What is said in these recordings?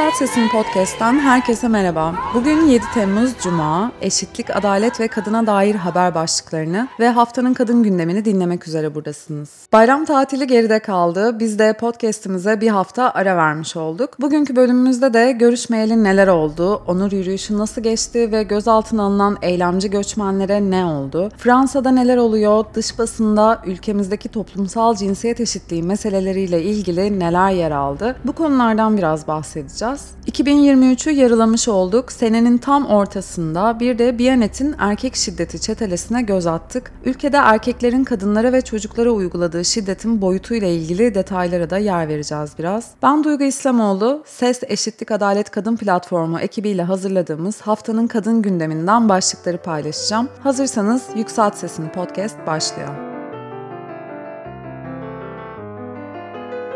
Yükselt Sesin Podcast'tan herkese merhaba. Bugün 7 Temmuz Cuma, eşitlik, adalet ve kadına dair haber başlıklarını ve haftanın kadın gündemini dinlemek üzere buradasınız. Bayram tatili geride kaldı. Biz de podcast'imize bir hafta ara vermiş olduk. Bugünkü bölümümüzde de görüşmeyeli neler oldu, onur yürüyüşü nasıl geçti ve gözaltına alınan eylemci göçmenlere ne oldu, Fransa'da neler oluyor, dış basında ülkemizdeki toplumsal cinsiyet eşitliği meseleleriyle ilgili neler yer aldı, bu konulardan biraz bahsedeceğiz. 2023'ü yarılamış olduk. Senenin tam ortasında bir de Biyanet'in erkek şiddeti çetelesine göz attık. Ülkede erkeklerin kadınlara ve çocuklara uyguladığı şiddetin boyutuyla ilgili detaylara da yer vereceğiz biraz. Ben Duygu İslamoğlu, Ses Eşitlik Adalet Kadın Platformu ekibiyle hazırladığımız haftanın kadın gündeminden başlıkları paylaşacağım. Hazırsanız Yükselt Sesini podcast başlıyor.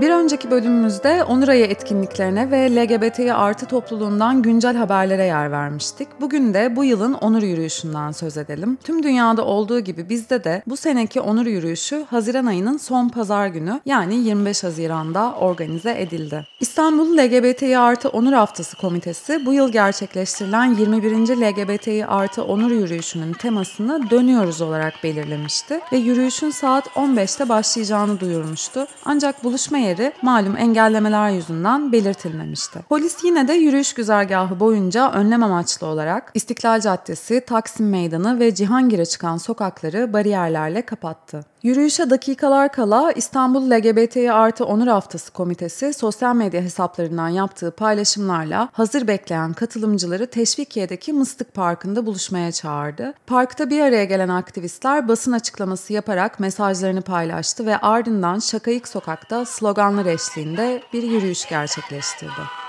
Bir önceki bölümümüzde Onur Ayı etkinliklerine ve LGBTİ artı topluluğundan güncel haberlere yer vermiştik. Bugün de bu yılın Onur Yürüyüşü'nden söz edelim. Tüm dünyada olduğu gibi bizde de bu seneki Onur Yürüyüşü Haziran ayının son pazar günü yani 25 Haziran'da organize edildi. İstanbul LGBTİ artı Onur Haftası Komitesi bu yıl gerçekleştirilen 21. LGBTİ artı Onur Yürüyüşü'nün temasını dönüyoruz olarak belirlemişti ve yürüyüşün saat 15'te başlayacağını duyurmuştu. Ancak buluşma yeri malum engellemeler yüzünden belirtilmemişti. Polis yine de yürüyüş güzergahı boyunca önlem amaçlı olarak İstiklal Caddesi, Taksim Meydanı ve Cihangir'e çıkan sokakları bariyerlerle kapattı. Yürüyüşe dakikalar kala İstanbul LGBTİ artı Onur Haftası Komitesi sosyal medya hesaplarından yaptığı paylaşımlarla hazır bekleyen katılımcıları Teşvikiye'deki Mıstık Parkı'nda buluşmaya çağırdı. Parkta bir araya gelen aktivistler basın açıklaması yaparak mesajlarını paylaştı ve ardından Şakayık Sokak'ta sloganlar eşliğinde bir yürüyüş gerçekleştirdi.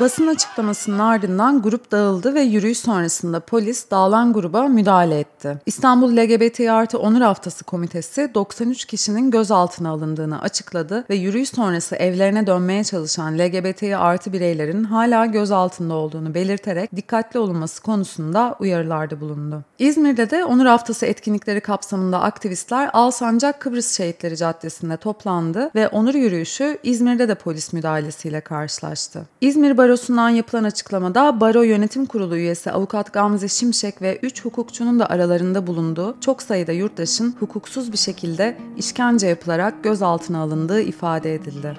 Basın açıklamasının ardından grup dağıldı ve yürüyüş sonrasında polis dağılan gruba müdahale etti. İstanbul LGBT artı Onur Haftası Komitesi 93 kişinin gözaltına alındığını açıkladı ve yürüyüş sonrası evlerine dönmeye çalışan LGBT artı bireylerin hala gözaltında olduğunu belirterek dikkatli olunması konusunda uyarılarda bulundu. İzmir'de de Onur Haftası etkinlikleri kapsamında aktivistler Alsancak Kıbrıs Şehitleri Caddesi'nde toplandı ve onur yürüyüşü İzmir'de de polis müdahalesiyle karşılaştı. İzmir Barosu'ndan yapılan açıklamada Baro Yönetim Kurulu üyesi avukat Gamze Şimşek ve 3 hukukçunun da aralarında bulunduğu çok sayıda yurttaşın hukuksuz bir şekilde işkence yapılarak gözaltına alındığı ifade edildi.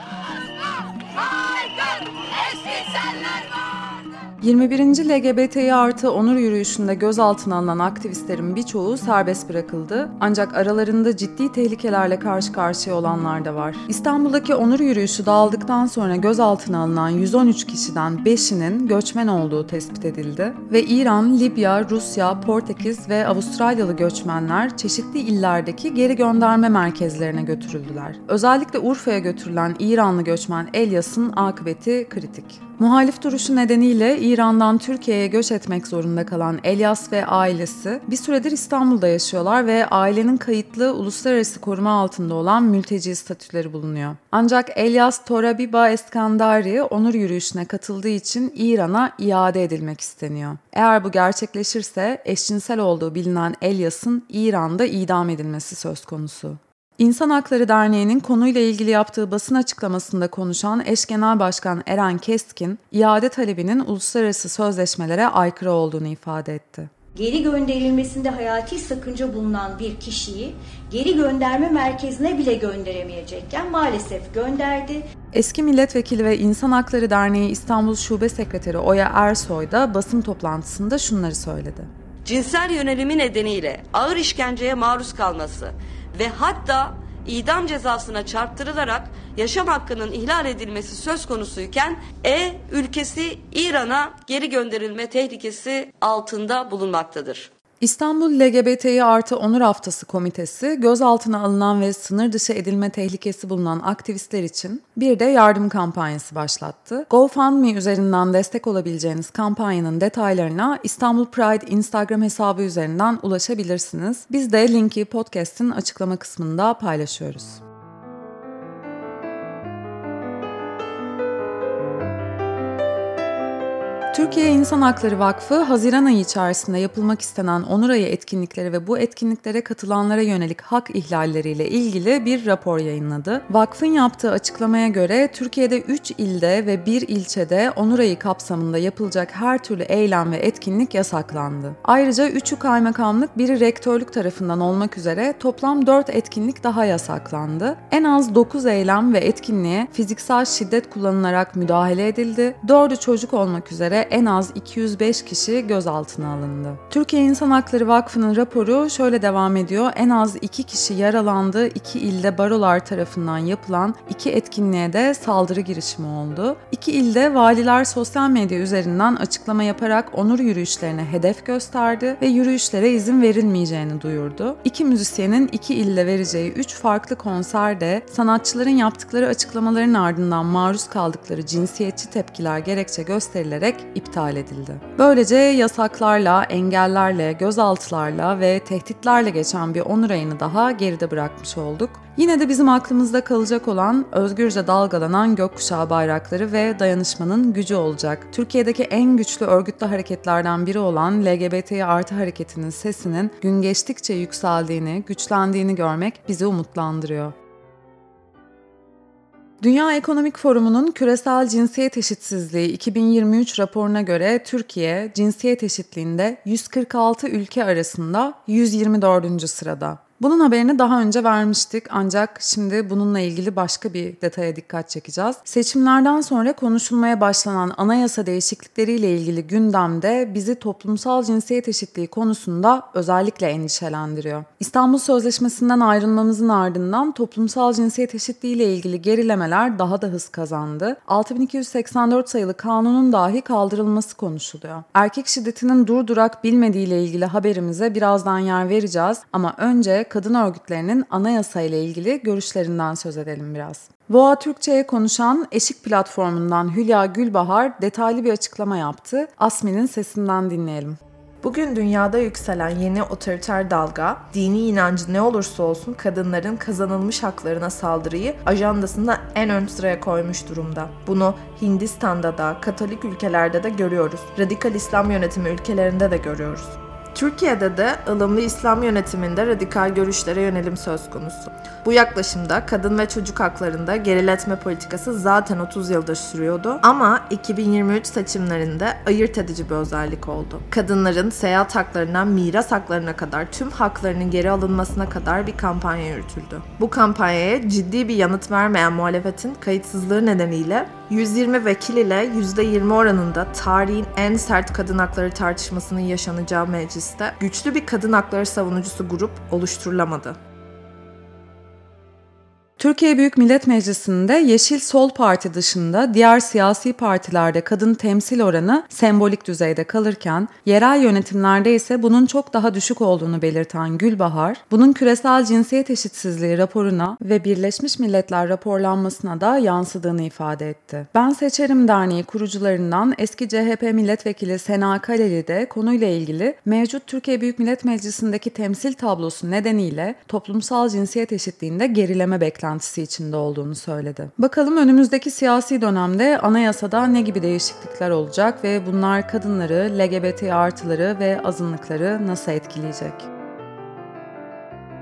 21. LGBTİ artı onur yürüyüşünde gözaltına alınan aktivistlerin birçoğu serbest bırakıldı. Ancak aralarında ciddi tehlikelerle karşı karşıya olanlar da var. İstanbul'daki onur yürüyüşü dağıldıktan sonra gözaltına alınan 113 kişiden 5'inin göçmen olduğu tespit edildi. Ve İran, Libya, Rusya, Portekiz ve Avustralyalı göçmenler çeşitli illerdeki geri gönderme merkezlerine götürüldüler. Özellikle Urfa'ya götürülen İranlı göçmen Elyas'ın akıbeti kritik. Muhalif duruşu nedeniyle İran'dan Türkiye'ye göç etmek zorunda kalan Elyas ve ailesi bir süredir İstanbul'da yaşıyorlar ve ailenin kayıtlı uluslararası koruma altında olan mülteci statüleri bulunuyor. Ancak Elyas Torabiba Eskandari onur yürüyüşüne katıldığı için İran'a iade edilmek isteniyor. Eğer bu gerçekleşirse eşcinsel olduğu bilinen Elyas'ın İran'da idam edilmesi söz konusu. İnsan Hakları Derneği'nin konuyla ilgili yaptığı basın açıklamasında konuşan eş genel başkan Eren Keskin, iade talebinin uluslararası sözleşmelere aykırı olduğunu ifade etti. Geri gönderilmesinde hayati sakınca bulunan bir kişiyi geri gönderme merkezine bile gönderemeyecekken maalesef gönderdi. Eski milletvekili ve İnsan Hakları Derneği İstanbul Şube Sekreteri Oya Ersoy da basın toplantısında şunları söyledi. Cinsel yönelimi nedeniyle ağır işkenceye maruz kalması ve hatta idam cezasına çarptırılarak yaşam hakkının ihlal edilmesi söz konusuyken E ülkesi İran'a geri gönderilme tehlikesi altında bulunmaktadır. İstanbul LGBTİ artı Onur Haftası Komitesi gözaltına alınan ve sınır dışı edilme tehlikesi bulunan aktivistler için bir de yardım kampanyası başlattı. GoFundMe üzerinden destek olabileceğiniz kampanyanın detaylarına İstanbul Pride Instagram hesabı üzerinden ulaşabilirsiniz. Biz de linki podcast'in açıklama kısmında paylaşıyoruz. Türkiye İnsan Hakları Vakfı, Haziran ayı içerisinde yapılmak istenen Onur Ayı etkinlikleri ve bu etkinliklere katılanlara yönelik hak ihlalleriyle ilgili bir rapor yayınladı. Vakfın yaptığı açıklamaya göre Türkiye'de 3 ilde ve 1 ilçede Onur Ayı kapsamında yapılacak her türlü eylem ve etkinlik yasaklandı. Ayrıca 3'ü kaymakamlık, biri rektörlük tarafından olmak üzere toplam 4 etkinlik daha yasaklandı. En az 9 eylem ve etkinliğe fiziksel şiddet kullanılarak müdahale edildi. 4'ü çocuk olmak üzere en az 205 kişi gözaltına alındı. Türkiye İnsan Hakları Vakfı'nın raporu şöyle devam ediyor. En az 2 kişi yaralandı. 2 ilde barolar tarafından yapılan 2 etkinliğe de saldırı girişimi oldu. 2 ilde valiler sosyal medya üzerinden açıklama yaparak onur yürüyüşlerine hedef gösterdi ve yürüyüşlere izin verilmeyeceğini duyurdu. İki müzisyenin iki ilde vereceği 3 farklı konserde sanatçıların yaptıkları açıklamaların ardından maruz kaldıkları cinsiyetçi tepkiler gerekçe gösterilerek iptal edildi. Böylece yasaklarla, engellerle, gözaltılarla ve tehditlerle geçen bir onur ayını daha geride bırakmış olduk. Yine de bizim aklımızda kalacak olan özgürce dalgalanan gökkuşağı bayrakları ve dayanışmanın gücü olacak. Türkiye'deki en güçlü örgütlü hareketlerden biri olan LGBT artı hareketinin sesinin gün geçtikçe yükseldiğini, güçlendiğini görmek bizi umutlandırıyor. Dünya Ekonomik Forumu'nun Küresel Cinsiyet Eşitsizliği 2023 raporuna göre Türkiye cinsiyet eşitliğinde 146 ülke arasında 124. sırada. Bunun haberini daha önce vermiştik ancak şimdi bununla ilgili başka bir detaya dikkat çekeceğiz. Seçimlerden sonra konuşulmaya başlanan anayasa değişiklikleriyle ilgili gündemde bizi toplumsal cinsiyet eşitliği konusunda özellikle endişelendiriyor. İstanbul Sözleşmesi'nden ayrılmamızın ardından toplumsal cinsiyet eşitliği ile ilgili gerilemeler daha da hız kazandı. 6284 sayılı kanunun dahi kaldırılması konuşuluyor. Erkek şiddetinin durdurak bilmediğiyle ilgili haberimize birazdan yer vereceğiz ama önce kadın örgütlerinin anayasa ile ilgili görüşlerinden söz edelim biraz. VOA Türkçe'ye konuşan Eşik platformundan Hülya Gülbahar detaylı bir açıklama yaptı. Asmi'nin sesinden dinleyelim. Bugün dünyada yükselen yeni otoriter dalga, dini inancı ne olursa olsun kadınların kazanılmış haklarına saldırıyı ajandasında en ön sıraya koymuş durumda. Bunu Hindistan'da da, Katolik ülkelerde de görüyoruz. Radikal İslam yönetimi ülkelerinde de görüyoruz. Türkiye'de de ılımlı İslam yönetiminde radikal görüşlere yönelim söz konusu. Bu yaklaşımda kadın ve çocuk haklarında geriletme politikası zaten 30 yıldır sürüyordu ama 2023 seçimlerinde ayırt edici bir özellik oldu. Kadınların seyahat haklarından miras haklarına kadar tüm haklarının geri alınmasına kadar bir kampanya yürütüldü. Bu kampanyaya ciddi bir yanıt vermeyen muhalefetin kayıtsızlığı nedeniyle 120 vekil ile %20 oranında tarihin en sert kadın hakları tartışmasının yaşanacağı mecliste güçlü bir kadın hakları savunucusu grup oluşturulamadı. Türkiye Büyük Millet Meclisi'nde Yeşil Sol Parti dışında diğer siyasi partilerde kadın temsil oranı sembolik düzeyde kalırken yerel yönetimlerde ise bunun çok daha düşük olduğunu belirten Gülbahar, bunun küresel cinsiyet eşitsizliği raporuna ve Birleşmiş Milletler raporlanmasına da yansıdığını ifade etti. Ben Seçerim Derneği kurucularından eski CHP milletvekili Sena Kaleli de konuyla ilgili mevcut Türkiye Büyük Millet Meclisi'ndeki temsil tablosu nedeniyle toplumsal cinsiyet eşitliğinde gerileme beklenti beklentisi içinde olduğunu söyledi. Bakalım önümüzdeki siyasi dönemde anayasada ne gibi değişiklikler olacak ve bunlar kadınları, LGBT artıları ve azınlıkları nasıl etkileyecek?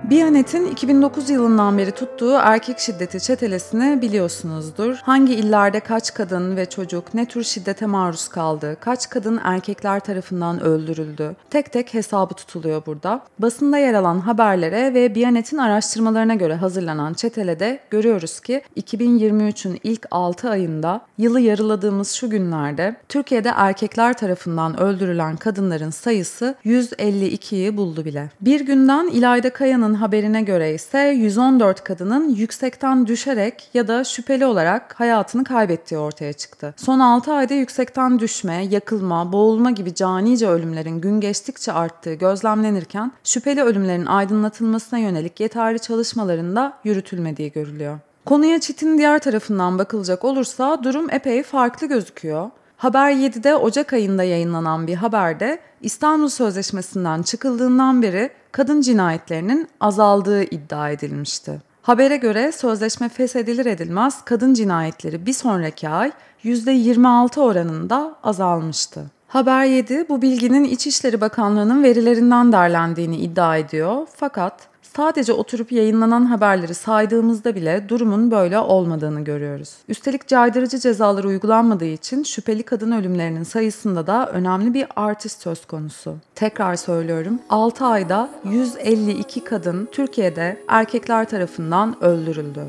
Biyanet'in 2009 yılından beri tuttuğu erkek şiddeti çetelesini biliyorsunuzdur. Hangi illerde kaç kadın ve çocuk ne tür şiddete maruz kaldı, kaç kadın erkekler tarafından öldürüldü. Tek tek hesabı tutuluyor burada. Basında yer alan haberlere ve Biyanet'in araştırmalarına göre hazırlanan çetelede görüyoruz ki 2023'ün ilk 6 ayında yılı yarıladığımız şu günlerde Türkiye'de erkekler tarafından öldürülen kadınların sayısı 152'yi buldu bile. Bir günden İlayda Kaya'nın haberine göre ise 114 kadının yüksekten düşerek ya da şüpheli olarak hayatını kaybettiği ortaya çıktı. Son 6 ayda yüksekten düşme, yakılma, boğulma gibi canice ölümlerin gün geçtikçe arttığı gözlemlenirken şüpheli ölümlerin aydınlatılmasına yönelik yeterli çalışmaların da yürütülmediği görülüyor. Konuya çitin diğer tarafından bakılacak olursa durum epey farklı gözüküyor. Haber 7'de Ocak ayında yayınlanan bir haberde İstanbul Sözleşmesi'nden çıkıldığından beri kadın cinayetlerinin azaldığı iddia edilmişti. Habere göre sözleşme feshedilir edilmez kadın cinayetleri bir sonraki ay %26 oranında azalmıştı. Haber 7 bu bilginin İçişleri Bakanlığı'nın verilerinden derlendiğini iddia ediyor. Fakat sadece oturup yayınlanan haberleri saydığımızda bile durumun böyle olmadığını görüyoruz. Üstelik caydırıcı cezalar uygulanmadığı için şüpheli kadın ölümlerinin sayısında da önemli bir artış söz konusu. Tekrar söylüyorum 6 ayda 152 kadın Türkiye'de erkekler tarafından öldürüldü.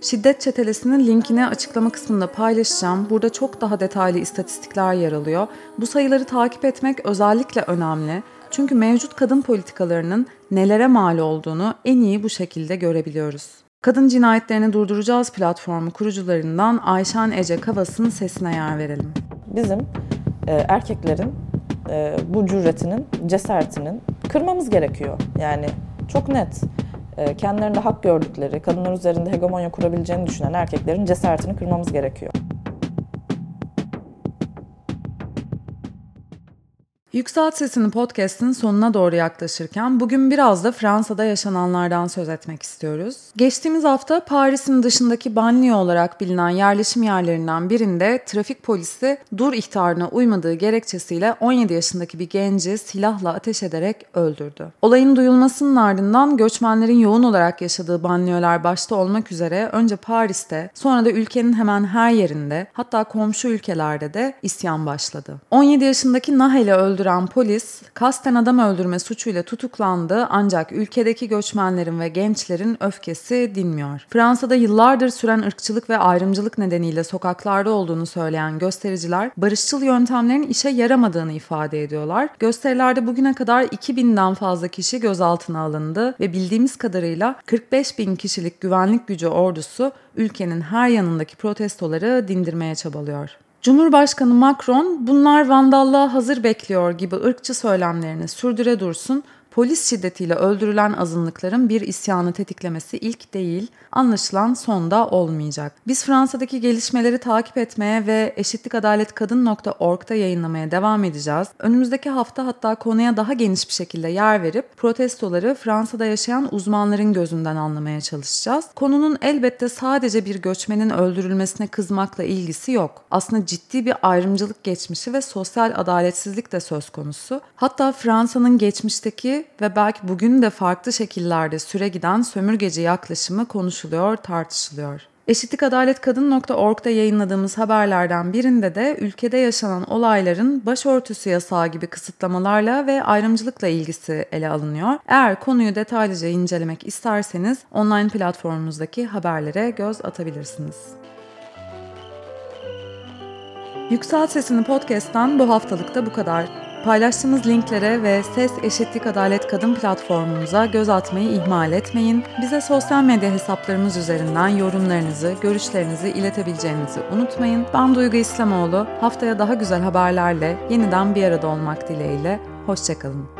Şiddet çetelesinin linkini açıklama kısmında paylaşacağım. Burada çok daha detaylı istatistikler yer alıyor. Bu sayıları takip etmek özellikle önemli. Çünkü mevcut kadın politikalarının nelere mal olduğunu en iyi bu şekilde görebiliyoruz. Kadın Cinayetlerini Durduracağız platformu kurucularından Ayşen Ece Kavas'ın sesine yer verelim. Bizim e, erkeklerin e, bu cüretinin, cesaretinin kırmamız gerekiyor. Yani çok net. E, kendilerinde hak gördükleri, kadınlar üzerinde hegemonya kurabileceğini düşünen erkeklerin cesaretini kırmamız gerekiyor. Yükselt Sesini podcast'in sonuna doğru yaklaşırken bugün biraz da Fransa'da yaşananlardan söz etmek istiyoruz. Geçtiğimiz hafta Paris'in dışındaki Banlieue olarak bilinen yerleşim yerlerinden birinde trafik polisi dur ihtarına uymadığı gerekçesiyle 17 yaşındaki bir genci silahla ateş ederek öldürdü. Olayın duyulmasının ardından göçmenlerin yoğun olarak yaşadığı banliyöler başta olmak üzere önce Paris'te sonra da ülkenin hemen her yerinde hatta komşu ülkelerde de isyan başladı. 17 yaşındaki Nahel'i öldürdü öldüren polis kasten adam öldürme suçuyla tutuklandı ancak ülkedeki göçmenlerin ve gençlerin öfkesi dinmiyor. Fransa'da yıllardır süren ırkçılık ve ayrımcılık nedeniyle sokaklarda olduğunu söyleyen göstericiler barışçıl yöntemlerin işe yaramadığını ifade ediyorlar. Gösterilerde bugüne kadar 2000'den fazla kişi gözaltına alındı ve bildiğimiz kadarıyla 45 bin kişilik güvenlik gücü ordusu ülkenin her yanındaki protestoları dindirmeye çabalıyor. Cumhurbaşkanı Macron bunlar vandallığa hazır bekliyor gibi ırkçı söylemlerini sürdüre dursun polis şiddetiyle öldürülen azınlıkların bir isyanı tetiklemesi ilk değil, anlaşılan sonda olmayacak. Biz Fransa'daki gelişmeleri takip etmeye ve eşitlikadaletkadın.org'da yayınlamaya devam edeceğiz. Önümüzdeki hafta hatta konuya daha geniş bir şekilde yer verip protestoları Fransa'da yaşayan uzmanların gözünden anlamaya çalışacağız. Konunun elbette sadece bir göçmenin öldürülmesine kızmakla ilgisi yok. Aslında ciddi bir ayrımcılık geçmişi ve sosyal adaletsizlik de söz konusu. Hatta Fransa'nın geçmişteki ve belki bugün de farklı şekillerde süre giden sömürgeci yaklaşımı konuşuluyor, tartışılıyor. Eşitlikadaletkadın.org'da yayınladığımız haberlerden birinde de ülkede yaşanan olayların başörtüsü yasağı gibi kısıtlamalarla ve ayrımcılıkla ilgisi ele alınıyor. Eğer konuyu detaylıca incelemek isterseniz online platformumuzdaki haberlere göz atabilirsiniz. Yüksel Sesini Podcast'tan bu haftalık bu kadar. Paylaştığımız linklere ve Ses Eşitlik Adalet Kadın platformumuza göz atmayı ihmal etmeyin. Bize sosyal medya hesaplarımız üzerinden yorumlarınızı, görüşlerinizi iletebileceğinizi unutmayın. Ben Duygu İslamoğlu. Haftaya daha güzel haberlerle yeniden bir arada olmak dileğiyle. Hoşçakalın.